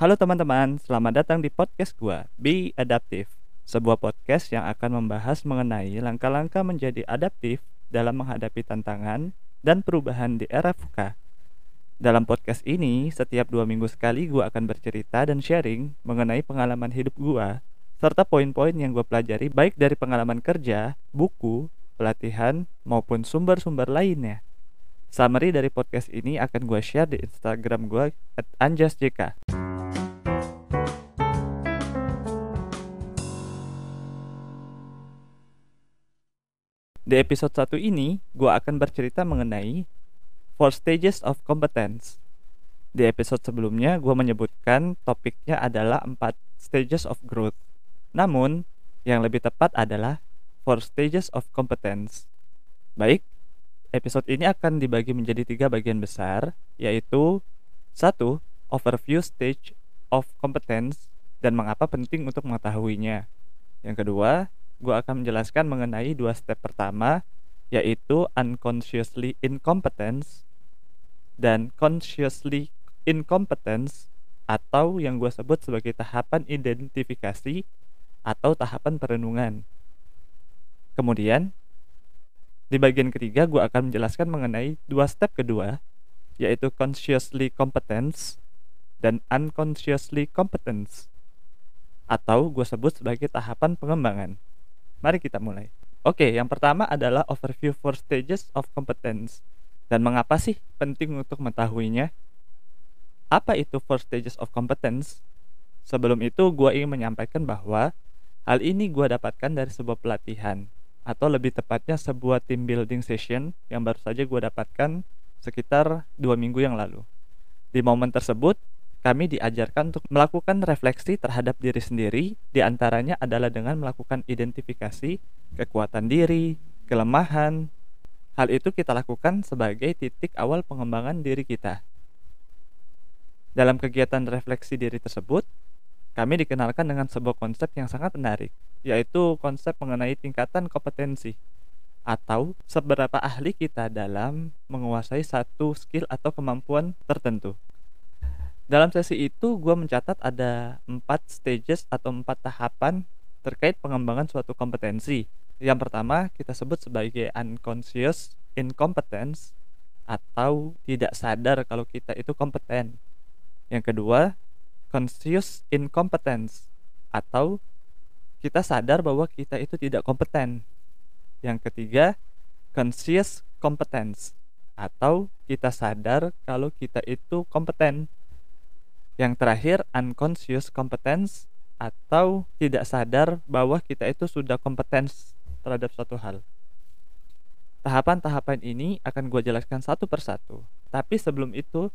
Halo teman-teman, selamat datang di podcast gua, Be Adaptive. Sebuah podcast yang akan membahas mengenai langkah-langkah menjadi adaptif dalam menghadapi tantangan dan perubahan di era VUCA. Dalam podcast ini, setiap dua minggu sekali gua akan bercerita dan sharing mengenai pengalaman hidup gua serta poin-poin yang gue pelajari baik dari pengalaman kerja, buku, pelatihan, maupun sumber-sumber lainnya. Summary dari podcast ini akan gue share di Instagram gue anjasjk. Di episode 1 ini, gue akan bercerita mengenai four stages of competence. Di episode sebelumnya, gue menyebutkan topiknya adalah empat stages of growth. Namun, yang lebih tepat adalah four stages of competence. Baik, episode ini akan dibagi menjadi tiga bagian besar, yaitu satu, overview stage of competence dan mengapa penting untuk mengetahuinya. Yang kedua, gue akan menjelaskan mengenai dua step pertama yaitu unconsciously incompetence dan consciously incompetence atau yang gue sebut sebagai tahapan identifikasi atau tahapan perenungan. Kemudian, di bagian ketiga gue akan menjelaskan mengenai dua step kedua, yaitu consciously competence dan unconsciously competence, atau gue sebut sebagai tahapan pengembangan. Mari kita mulai. Oke, yang pertama adalah overview for stages of competence. Dan mengapa sih penting untuk mengetahuinya? Apa itu four stages of competence? Sebelum itu, gue ingin menyampaikan bahwa hal ini gue dapatkan dari sebuah pelatihan, atau lebih tepatnya sebuah team building session yang baru saja gue dapatkan sekitar dua minggu yang lalu. Di momen tersebut, kami diajarkan untuk melakukan refleksi terhadap diri sendiri, di antaranya adalah dengan melakukan identifikasi kekuatan diri, kelemahan. Hal itu kita lakukan sebagai titik awal pengembangan diri kita. Dalam kegiatan refleksi diri tersebut, kami dikenalkan dengan sebuah konsep yang sangat menarik, yaitu konsep mengenai tingkatan kompetensi atau seberapa ahli kita dalam menguasai satu skill atau kemampuan tertentu. Dalam sesi itu, gue mencatat ada empat stages atau empat tahapan terkait pengembangan suatu kompetensi. Yang pertama kita sebut sebagai unconscious incompetence atau tidak sadar kalau kita itu kompeten. Yang kedua, conscious incompetence atau kita sadar bahwa kita itu tidak kompeten. Yang ketiga, conscious competence atau kita sadar kalau kita itu kompeten. Yang terakhir, unconscious competence atau tidak sadar bahwa kita itu sudah kompeten terhadap suatu hal. Tahapan-tahapan ini akan gue jelaskan satu persatu. Tapi sebelum itu,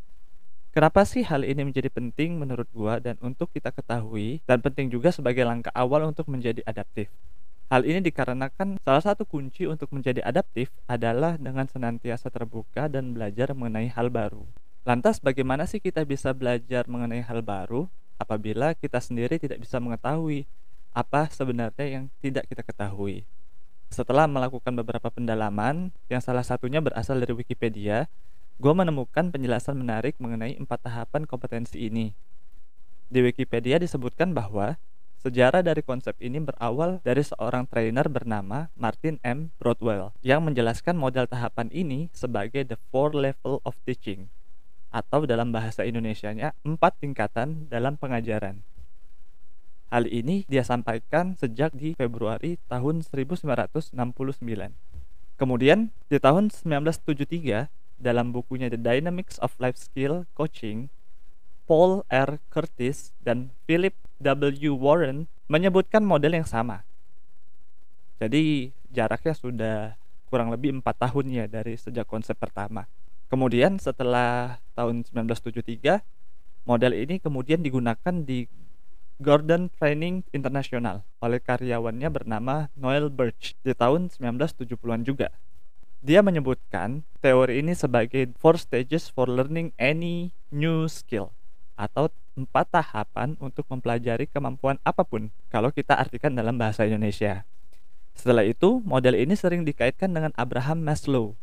kenapa sih hal ini menjadi penting menurut gue dan untuk kita ketahui dan penting juga sebagai langkah awal untuk menjadi adaptif. Hal ini dikarenakan salah satu kunci untuk menjadi adaptif adalah dengan senantiasa terbuka dan belajar mengenai hal baru. Lantas bagaimana sih kita bisa belajar mengenai hal baru apabila kita sendiri tidak bisa mengetahui apa sebenarnya yang tidak kita ketahui? Setelah melakukan beberapa pendalaman, yang salah satunya berasal dari Wikipedia, gue menemukan penjelasan menarik mengenai empat tahapan kompetensi ini. Di Wikipedia disebutkan bahwa Sejarah dari konsep ini berawal dari seorang trainer bernama Martin M. Broadwell yang menjelaskan model tahapan ini sebagai the four level of teaching atau dalam bahasa Indonesia-nya empat tingkatan dalam pengajaran. Hal ini dia sampaikan sejak di Februari tahun 1969. Kemudian di tahun 1973 dalam bukunya The Dynamics of Life Skill Coaching, Paul R. Curtis dan Philip W. Warren menyebutkan model yang sama. Jadi jaraknya sudah kurang lebih empat tahun ya dari sejak konsep pertama. Kemudian setelah tahun 1973, model ini kemudian digunakan di Gordon Training International oleh karyawannya bernama Noel Birch di tahun 1970-an juga. Dia menyebutkan teori ini sebagai four stages for learning any new skill atau empat tahapan untuk mempelajari kemampuan apa pun kalau kita artikan dalam bahasa Indonesia. Setelah itu, model ini sering dikaitkan dengan Abraham Maslow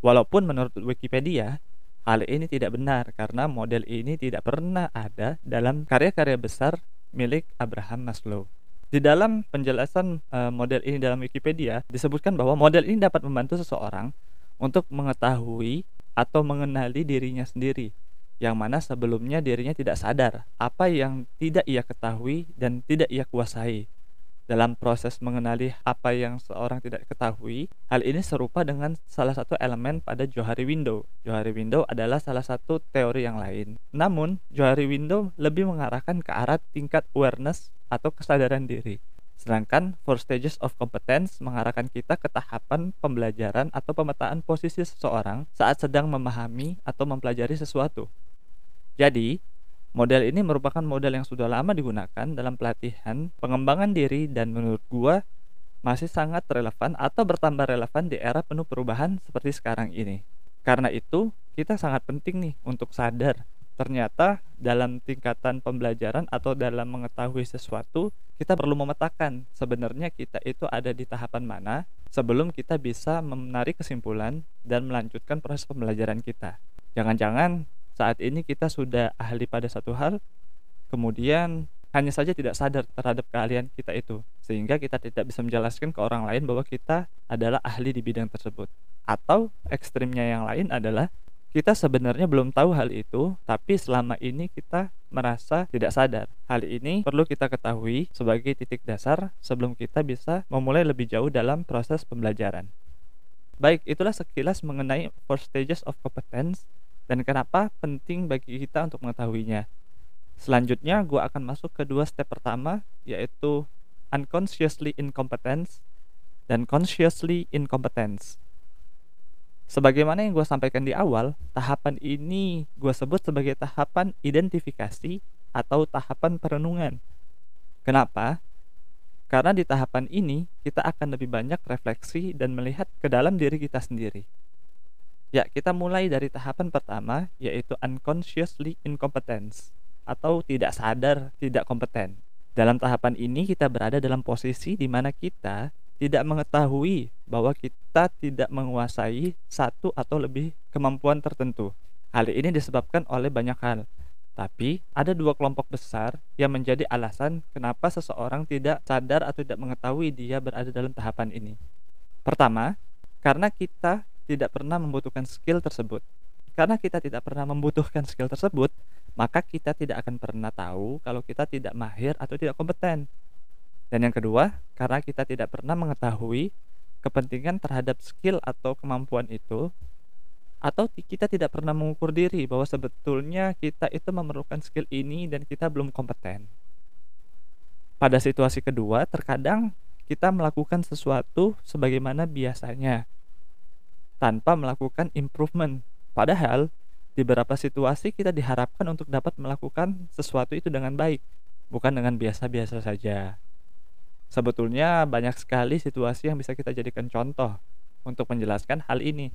Walaupun menurut Wikipedia, Hal ini tidak benar karena model ini tidak pernah ada dalam karya-karya besar milik Abraham Maslow. Di dalam penjelasan uh, model ini dalam Wikipedia disebutkan bahwa model ini dapat membantu seseorang untuk mengetahui atau mengenali dirinya sendiri yang mana sebelumnya dirinya tidak sadar apa yang tidak ia ketahui dan tidak ia kuasai. Dalam proses mengenali apa yang seorang tidak ketahui, hal ini serupa dengan salah satu elemen pada Johari Window. Johari Window adalah salah satu teori yang lain. Namun, Johari Window lebih mengarahkan ke arah tingkat awareness atau kesadaran diri. Sedangkan four stages of competence mengarahkan kita ke tahapan pembelajaran atau pemetaan posisi seseorang saat sedang memahami atau mempelajari sesuatu. Jadi, Model ini merupakan model yang sudah lama digunakan dalam pelatihan, pengembangan diri dan menurut gua masih sangat relevan atau bertambah relevan di era penuh perubahan seperti sekarang ini. Karena itu, kita sangat penting nih untuk sadar ternyata dalam tingkatan pembelajaran atau dalam mengetahui sesuatu kita perlu memetakan sebenarnya kita itu ada di tahapan mana sebelum kita bisa menarik kesimpulan dan melanjutkan proses pembelajaran kita. Jangan-jangan saat ini kita sudah ahli pada satu hal, kemudian hanya saja tidak sadar terhadap keahlian kita itu, sehingga kita tidak bisa menjelaskan ke orang lain bahwa kita adalah ahli di bidang tersebut. Atau ekstrimnya yang lain adalah kita sebenarnya belum tahu hal itu, tapi selama ini kita merasa tidak sadar. Hal ini perlu kita ketahui sebagai titik dasar sebelum kita bisa memulai lebih jauh dalam proses pembelajaran. Baik, itulah sekilas mengenai four stages of competence dan kenapa penting bagi kita untuk mengetahuinya. Selanjutnya, gue akan masuk ke dua step pertama, yaitu unconsciously incompetence dan consciously incompetence. Sebagaimana yang gue sampaikan di awal, tahapan ini gue sebut sebagai tahapan identifikasi atau tahapan perenungan. Kenapa? Karena di tahapan ini kita akan lebih banyak refleksi dan melihat ke dalam diri kita sendiri. Ya, kita mulai dari tahapan pertama yaitu unconsciously incompetence atau tidak sadar tidak kompeten. Dalam tahapan ini kita berada dalam posisi di mana kita tidak mengetahui bahwa kita tidak menguasai satu atau lebih kemampuan tertentu. Hal ini disebabkan oleh banyak hal. Tapi ada dua kelompok besar yang menjadi alasan kenapa seseorang tidak sadar atau tidak mengetahui dia berada dalam tahapan ini. Pertama, karena kita tidak pernah membutuhkan skill tersebut. Karena kita tidak pernah membutuhkan skill tersebut, maka kita tidak akan pernah tahu kalau kita tidak mahir atau tidak kompeten. Dan yang kedua, karena kita tidak pernah mengetahui kepentingan terhadap skill atau kemampuan itu, atau kita tidak pernah mengukur diri bahwa sebetulnya kita itu memerlukan skill ini dan kita belum kompeten. Pada situasi kedua, terkadang kita melakukan sesuatu sebagaimana biasanya, tanpa melakukan improvement. Padahal di beberapa situasi kita diharapkan untuk dapat melakukan sesuatu itu dengan baik, bukan dengan biasa-biasa saja. Sebetulnya banyak sekali situasi yang bisa kita jadikan contoh untuk menjelaskan hal ini.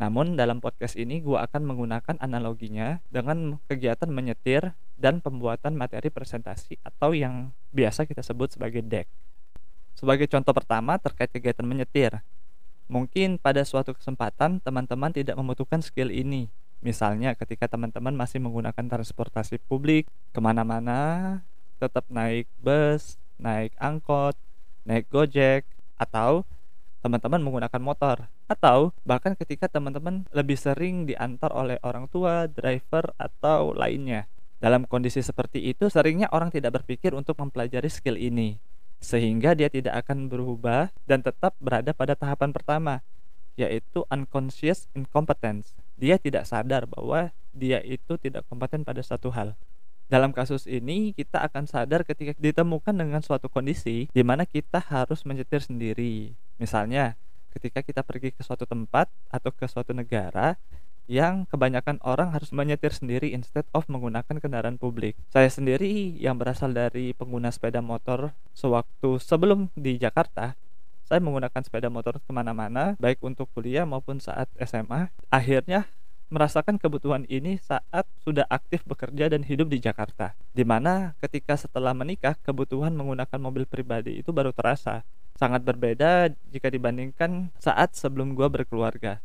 Namun dalam podcast ini gue akan menggunakan analoginya dengan kegiatan menyetir dan pembuatan materi presentasi atau yang biasa kita sebut sebagai deck. Sebagai contoh pertama terkait kegiatan menyetir, Mungkin pada suatu kesempatan teman-teman tidak membutuhkan skill ini. Misalnya ketika teman-teman masih menggunakan transportasi publik ke mana-mana, tetap naik bus, naik angkot, naik gojek, atau teman-teman menggunakan motor. Atau bahkan ketika teman-teman lebih sering diantar oleh orang tua, driver, atau lainnya. Dalam kondisi seperti itu, seringnya orang tidak berpikir untuk mempelajari skill ini sehingga dia tidak akan berubah dan tetap berada pada tahapan pertama yaitu unconscious incompetence. Dia tidak sadar bahwa dia itu tidak kompeten pada satu hal. Dalam kasus ini kita akan sadar ketika ditemukan dengan suatu kondisi di mana kita harus menyetir sendiri. Misalnya, ketika kita pergi ke suatu tempat atau ke suatu negara yang kebanyakan orang harus menyetir sendiri instead of menggunakan kendaraan publik. Saya sendiri yang berasal dari pengguna sepeda motor sewaktu sebelum di Jakarta, saya menggunakan sepeda motor ke mana-mana, baik untuk kuliah maupun saat SMA. Akhirnya merasakan kebutuhan ini saat sudah aktif bekerja dan hidup di Jakarta. Di mana ketika setelah menikah, kebutuhan menggunakan mobil pribadi itu baru terasa. Sangat berbeda jika dibandingkan saat sebelum gua berkeluarga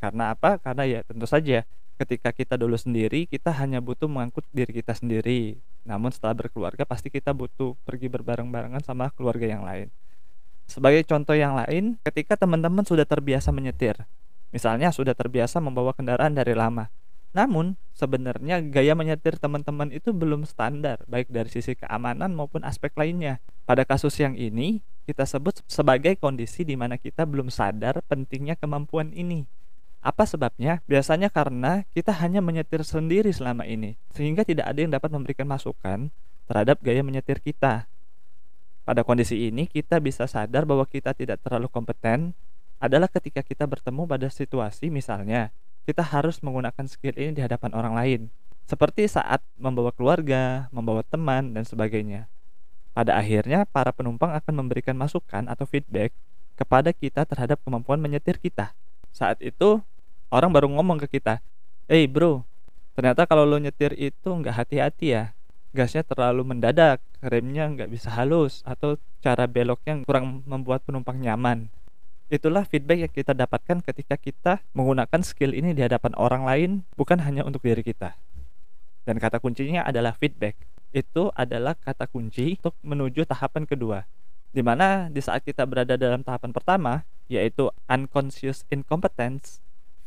Karena apa? Karena ya tentu saja ketika kita dulu sendiri kita hanya butuh mengangkut diri kita sendiri. Namun setelah berkeluarga pasti kita butuh pergi berbareng-barengan sama keluarga yang lain. Sebagai contoh yang lain, ketika teman-teman sudah terbiasa menyetir, misalnya sudah terbiasa membawa kendaraan dari lama, namun, sebenarnya gaya menyetir teman-teman itu belum standar, baik dari sisi keamanan maupun aspek lainnya. Pada kasus yang ini, kita sebut sebagai kondisi di mana kita belum sadar pentingnya kemampuan ini. Apa sebabnya? Biasanya karena kita hanya menyetir sendiri selama ini, sehingga tidak ada yang dapat memberikan masukan terhadap gaya menyetir kita. Pada kondisi ini, kita bisa sadar bahwa kita tidak terlalu kompeten adalah ketika kita bertemu pada situasi misalnya kita harus menggunakan skill ini di hadapan orang lain, seperti saat membawa keluarga, membawa teman, dan sebagainya. Pada akhirnya, para penumpang akan memberikan masukan atau feedback kepada kita terhadap kemampuan menyetir kita. Saat itu, orang baru ngomong ke kita, "Hey bro, ternyata kalau lo nyetir itu nggak hati-hati ya. Gasnya terlalu mendadak, remnya nggak bisa halus, atau cara beloknya kurang membuat penumpang nyaman." Itulah feedback yang kita dapatkan ketika kita menggunakan skill ini di hadapan orang lain, bukan hanya untuk diri kita. Dan kata kuncinya adalah feedback. Itu adalah kata kunci untuk menuju tahapan kedua. Di mana di saat kita berada dalam tahapan pertama, yaitu unconscious incompetence,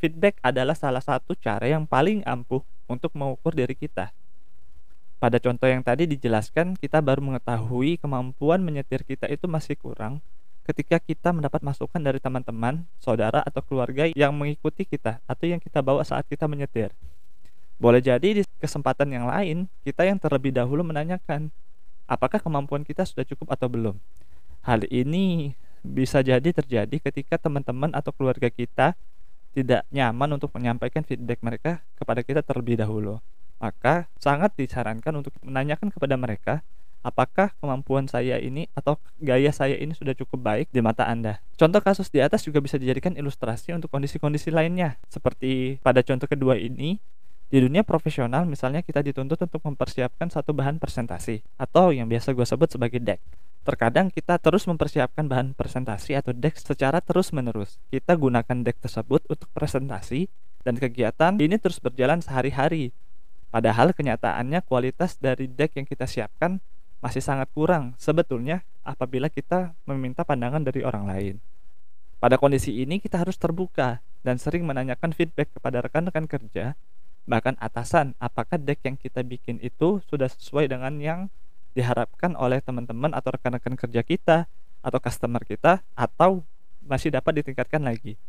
feedback adalah salah satu cara yang paling ampuh untuk mengukur diri kita. Pada contoh yang tadi dijelaskan, kita baru mengetahui kemampuan menyetir kita itu masih kurang ketika kita mendapat masukan dari teman-teman, saudara atau keluarga yang mengikuti kita atau yang kita bawa saat kita menyetir. Boleh jadi di kesempatan yang lain, kita yang terlebih dahulu menanyakan, apakah kemampuan kita sudah cukup atau belum. Hal ini bisa jadi terjadi ketika teman-teman atau keluarga kita tidak nyaman untuk menyampaikan feedback mereka kepada kita terlebih dahulu. Maka sangat disarankan untuk menanyakan kepada mereka apakah kemampuan saya ini atau gaya saya ini sudah cukup baik di mata Anda. Contoh kasus di atas juga bisa dijadikan ilustrasi untuk kondisi-kondisi lainnya. Seperti pada contoh kedua ini, di dunia profesional misalnya kita dituntut untuk mempersiapkan satu bahan presentasi atau yang biasa gue sebut sebagai deck. Terkadang kita terus mempersiapkan bahan presentasi atau deck secara terus-menerus. Kita gunakan deck tersebut untuk presentasi dan kegiatan ini terus berjalan sehari-hari. Padahal kenyataannya kualitas dari deck yang kita siapkan masih sangat kurang sebetulnya apabila kita meminta pandangan dari orang lain. Pada kondisi ini kita harus terbuka dan sering menanyakan feedback kepada rekan-rekan kerja, bahkan atasan, apakah deck yang kita bikin itu sudah sesuai dengan yang diharapkan oleh teman-teman atau rekan-rekan kerja kita atau customer kita atau masih dapat ditingkatkan lagi.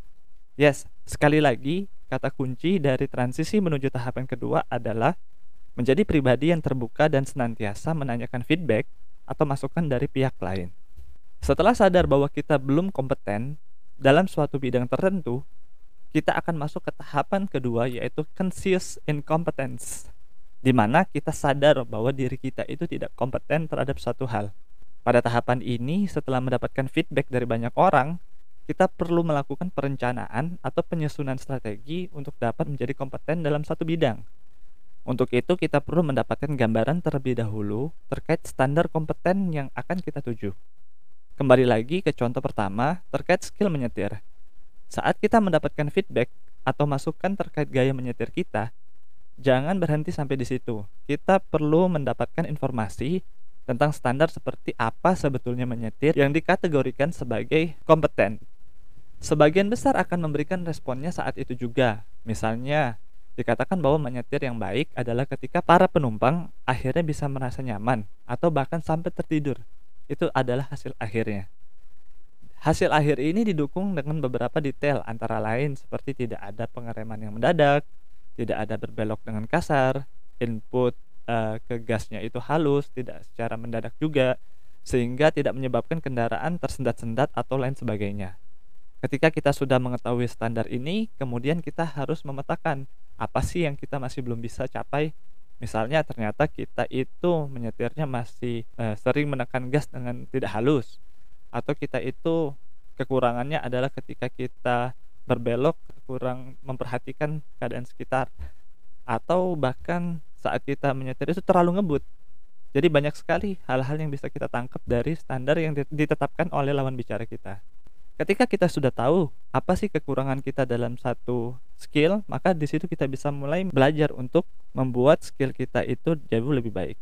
Yes, sekali lagi kata kunci dari transisi menuju tahapan kedua adalah menjadi pribadi yang terbuka dan senantiasa menanyakan feedback atau masukan dari pihak lain. Setelah sadar bahwa kita belum kompeten dalam suatu bidang tertentu, kita akan masuk ke tahapan kedua yaitu conscious incompetence, di mana kita sadar bahwa diri kita itu tidak kompeten terhadap suatu hal. Pada tahapan ini, setelah mendapatkan feedback dari banyak orang, kita perlu melakukan perencanaan atau penyusunan strategi untuk dapat menjadi kompeten dalam satu bidang. Untuk itu kita perlu mendapatkan gambaran terlebih dahulu terkait standar kompeten yang akan kita tuju. Kembali lagi ke contoh pertama terkait skill menyetir. Saat kita mendapatkan feedback atau masukan terkait gaya menyetir kita, jangan berhenti sampai di situ. Kita perlu mendapatkan informasi tentang standar seperti apa sebetulnya menyetir yang dikategorikan sebagai kompeten. Sebagian besar akan memberikan responnya saat itu juga. Misalnya, Dikatakan bahwa menyetir yang baik adalah ketika para penumpang akhirnya bisa merasa nyaman atau bahkan sampai tertidur. Itu adalah hasil akhirnya. Hasil akhir ini didukung dengan beberapa detail antara lain seperti tidak ada pengereman yang mendadak, tidak ada berbelok dengan kasar, input uh, ke gasnya itu halus, tidak secara mendadak juga, sehingga tidak menyebabkan kendaraan tersendat-sendat atau lain sebagainya. Ketika kita sudah mengetahui standar ini, kemudian kita harus memetakan apa sih yang kita masih belum bisa capai misalnya ternyata kita itu menyetirnya masih eh, sering menekan gas dengan tidak halus atau kita itu kekurangannya adalah ketika kita berbelok kurang memperhatikan keadaan sekitar. Atau bahkan saat kita menyetir itu terlalu ngebut. Jadi banyak sekali hal-hal yang bisa kita tangkap dari standar yang ditetapkan oleh lawan bicara kita. Ketika kita sudah tahu apa sih kekurangan kita dalam satu skill, maka di situ kita bisa mulai belajar untuk membuat skill kita itu jauh lebih baik.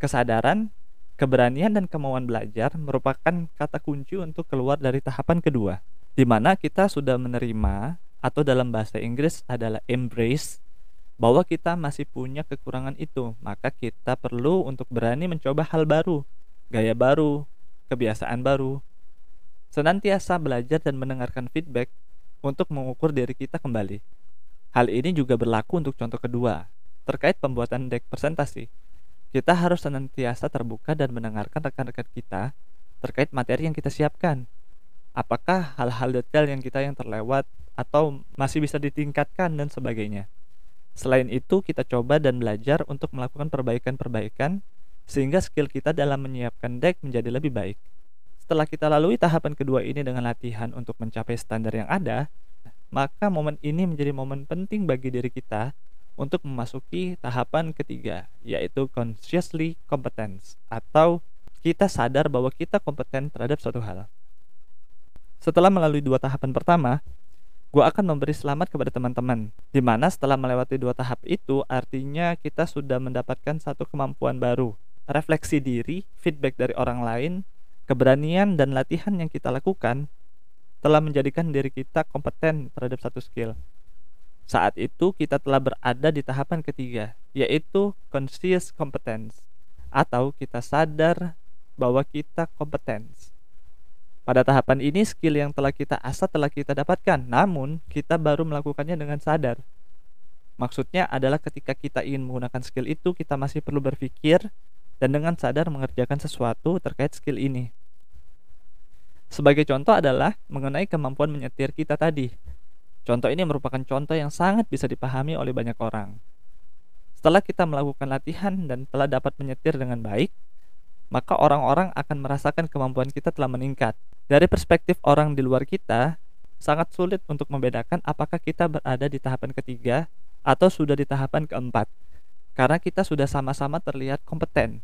Kesadaran, keberanian dan kemauan belajar merupakan kata kunci untuk keluar dari tahapan kedua, di mana kita sudah menerima atau dalam bahasa Inggris adalah embrace bahwa kita masih punya kekurangan itu, maka kita perlu untuk berani mencoba hal baru, gaya baru, kebiasaan baru, senantiasa belajar dan mendengarkan feedback untuk mengukur diri kita kembali. Hal ini juga berlaku untuk contoh kedua, terkait pembuatan deck presentasi. Kita harus senantiasa terbuka dan mendengarkan rekan-rekan kita terkait materi yang kita siapkan. Apakah hal-hal detail yang kita yang terlewat atau masih bisa ditingkatkan dan sebagainya. Selain itu, kita coba dan belajar untuk melakukan perbaikan-perbaikan sehingga skill kita dalam menyiapkan deck menjadi lebih baik. Setelah kita lalui tahapan kedua ini dengan latihan untuk mencapai standar yang ada, maka momen ini menjadi momen penting bagi diri kita untuk memasuki tahapan ketiga, yaitu consciously competence atau kita sadar bahwa kita kompeten terhadap suatu hal. Setelah melalui dua tahapan pertama, gue akan memberi selamat kepada teman-teman. Di mana setelah melewati dua tahap itu, artinya kita sudah mendapatkan satu kemampuan baru, refleksi diri, feedback dari orang lain, keberanian dan latihan yang kita lakukan telah menjadikan diri kita kompeten terhadap satu skill. Saat itu kita telah berada di tahapan ketiga, yaitu conscious competence atau kita sadar bahwa kita kompeten. Pada tahapan ini skill yang telah kita asah telah kita dapatkan, namun kita baru melakukannya dengan sadar. Maksudnya adalah ketika kita ingin menggunakan skill itu, kita masih perlu berpikir dan dengan sadar mengerjakan sesuatu terkait skill ini. Sebagai contoh adalah mengenai kemampuan menyetir kita tadi. Contoh ini merupakan contoh yang sangat bisa dipahami oleh banyak orang. Setelah kita melakukan latihan dan telah dapat menyetir dengan baik, maka orang-orang akan merasakan kemampuan kita telah meningkat. Dari perspektif orang di luar kita, sangat sulit untuk membedakan apakah kita berada di tahapan ketiga atau sudah di tahapan keempat karena kita sudah sama-sama terlihat kompeten.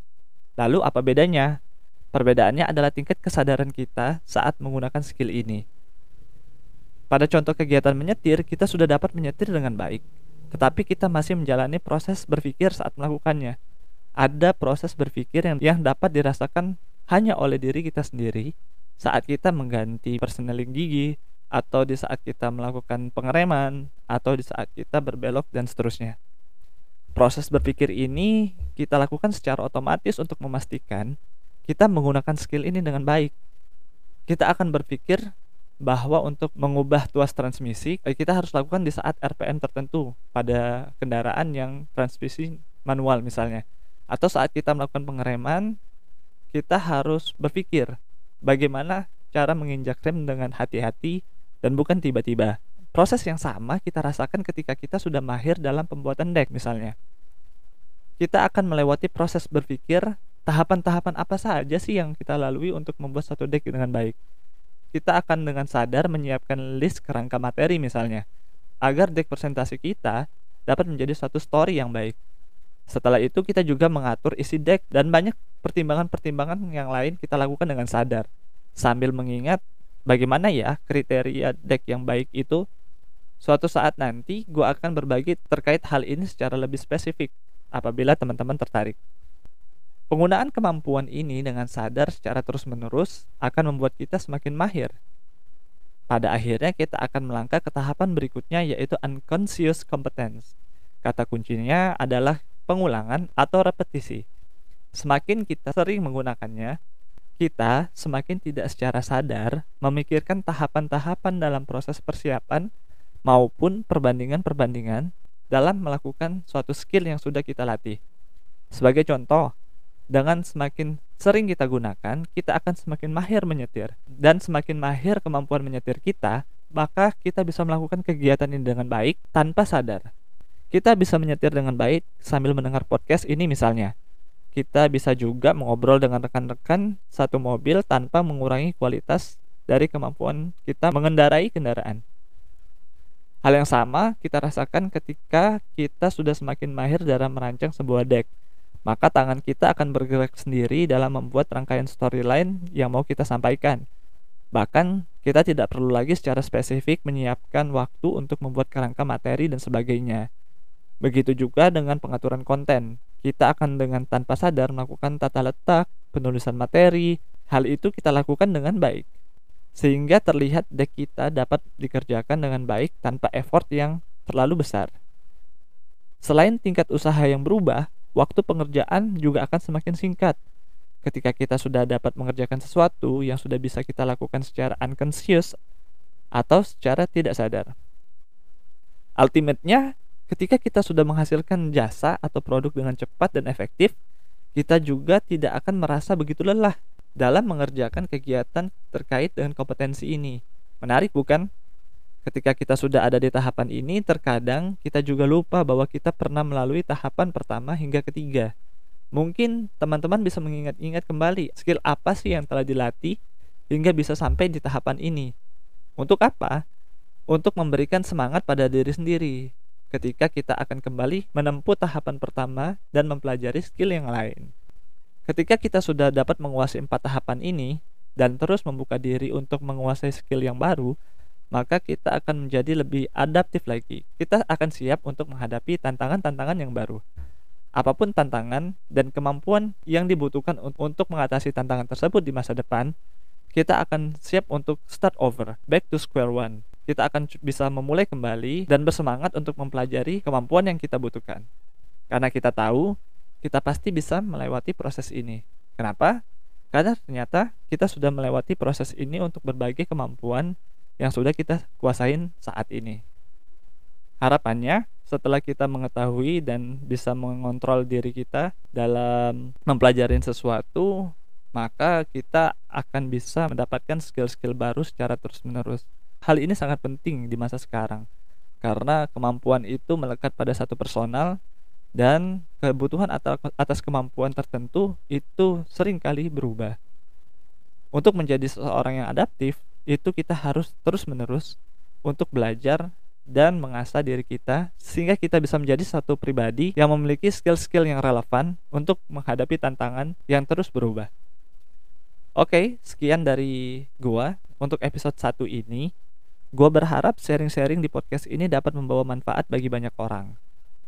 Lalu apa bedanya? Perbedaannya adalah tingkat kesadaran kita saat menggunakan skill ini. Pada contoh kegiatan menyetir, kita sudah dapat menyetir dengan baik, tetapi kita masih menjalani proses berpikir saat melakukannya. Ada proses berpikir yang, yang dapat dirasakan hanya oleh diri kita sendiri saat kita mengganti perseneling gigi, atau di saat kita melakukan pengereman, atau di saat kita berbelok, dan seterusnya. Proses berpikir ini kita lakukan secara otomatis untuk memastikan kita menggunakan skill ini dengan baik. Kita akan berpikir bahwa untuk mengubah tuas transmisi eh, kita harus lakukan di saat RPM tertentu pada kendaraan yang transmisi manual misalnya atau saat kita melakukan pengereman kita harus berpikir bagaimana cara menginjak rem dengan hati-hati dan bukan tiba-tiba proses yang sama kita rasakan ketika kita sudah mahir dalam pembuatan deck misalnya. Kita akan melewati proses berpikir tahapan-tahapan apa saja sih yang kita lalui untuk membuat satu deck dengan baik. Kita akan dengan sadar menyiapkan list kerangka materi misalnya, agar deck presentasi kita dapat menjadi satu story yang baik. Setelah itu kita juga mengatur isi deck dan banyak pertimbangan-pertimbangan yang lain kita lakukan dengan sadar sambil mengingat bagaimana ya kriteria deck yang baik itu Suatu saat nanti gue akan berbagi terkait hal ini secara lebih spesifik apabila teman-teman tertarik. Penggunaan kemampuan ini dengan sadar secara terus-menerus akan membuat kita semakin mahir. Pada akhirnya kita akan melangkah ke tahapan berikutnya yaitu unconscious competence. Kata kuncinya adalah pengulangan atau repetisi. Semakin kita sering menggunakannya, kita semakin tidak secara sadar memikirkan tahapan-tahapan dalam proses persiapan maupun perbandingan-perbandingan dalam melakukan suatu skill yang sudah kita latih. Sebagai contoh, dengan semakin sering kita gunakan, kita akan semakin mahir menyetir. Dan semakin mahir kemampuan menyetir kita, maka kita bisa melakukan kegiatan ini dengan baik tanpa sadar. Kita bisa menyetir dengan baik sambil mendengar podcast ini misalnya. Kita bisa juga mengobrol dengan rekan-rekan satu mobil tanpa mengurangi kualitas dari kemampuan kita mengendarai kendaraan. Hal yang sama kita rasakan ketika kita sudah semakin mahir dalam merancang sebuah deck. Maka tangan kita akan bergerak sendiri dalam membuat rangkaian storyline yang mau kita sampaikan. Bahkan Kita tidak perlu lagi secara spesifik menyiapkan waktu untuk membuat kerangka materi dan sebagainya. Begitu juga dengan pengaturan konten. Kita akan dengan tanpa sadar melakukan tata letak, penulisan materi. Hal itu kita lakukan dengan baik. Sehingga terlihat deck kita dapat dikerjakan dengan baik tanpa effort yang terlalu besar. Selain tingkat usaha yang berubah, waktu pengerjaan juga akan semakin singkat ketika kita sudah dapat mengerjakan sesuatu yang sudah bisa kita lakukan secara unconscious atau secara tidak sadar. Ultimate-nya, ketika kita sudah menghasilkan jasa atau produk dengan cepat dan efektif, kita juga tidak akan merasa begitu lelah dalam mengerjakan kegiatan terkait dengan kompetensi ini. Menarik bukan? Ketika kita sudah ada di tahapan ini, terkadang kita juga lupa bahwa kita pernah melalui tahapan pertama hingga ketiga Mungkin teman-teman bisa mengingat-ingat kembali skill apa sih yang telah dilatih hingga bisa sampai di tahapan ini. Untuk apa? Untuk memberikan semangat pada diri sendiri ketika kita akan kembali menempuh tahapan pertama dan mempelajari skill yang lain. Ketika kita sudah dapat menguasai empat tahapan ini dan terus membuka diri untuk menguasai skill yang baru, maka kita akan menjadi lebih adaptif lagi. Kita akan siap untuk menghadapi tantangan-tantangan yang baru apa pun tantangan dan kemampuan yang dibutuhkan untuk mengatasi tantangan tersebut di masa depan, kita akan siap untuk start over, back to square one. Kita akan bisa memulai kembali dan bersemangat untuk mempelajari kemampuan yang kita butuhkan. Karena kita tahu, kita pasti bisa melewati proses ini. Kenapa? Karena ternyata kita sudah melewati proses ini untuk berbagai kemampuan yang sudah kita kuasain saat ini. Harapannya, setelah kita mengetahui dan bisa mengontrol diri kita dalam mempelajari sesuatu, maka kita akan bisa mendapatkan skill-skill baru secara terus-menerus. Hal ini sangat penting di masa sekarang karena kemampuan itu melekat pada satu personal dan kebutuhan atas kemampuan tertentu itu sering kali berubah. Untuk menjadi seseorang yang adaptif, itu kita harus terus-menerus untuk belajar dan mengasah diri kita sehingga kita bisa menjadi satu pribadi yang memiliki skill-skill yang relevan untuk menghadapi tantangan yang terus berubah. Oke, sekian dari gua untuk episode 1 ini. Gua berharap sharing-sharing di podcast ini dapat membawa manfaat bagi banyak orang.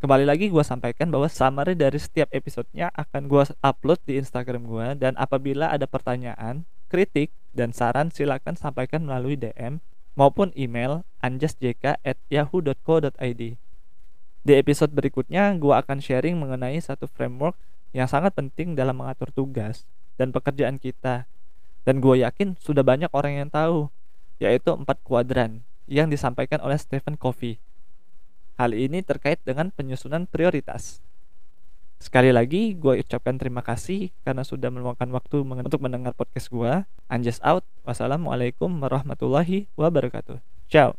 Kembali lagi gue sampaikan bahwa summary dari setiap episodenya akan gue upload di Instagram gue dan apabila ada pertanyaan, kritik, dan saran silakan sampaikan melalui DM maupun email anjasjk@yahoo.co.id. Di episode berikutnya, gue akan sharing mengenai satu framework yang sangat penting dalam mengatur tugas dan pekerjaan kita. Dan gue yakin sudah banyak orang yang tahu, yaitu empat kuadran yang disampaikan oleh Stephen Covey. Hal ini terkait dengan penyusunan prioritas. Sekali lagi, gue ucapkan terima kasih karena sudah meluangkan waktu untuk mendengar podcast gue. Anjas out. Wassalamualaikum warahmatullahi wabarakatuh. Ciao.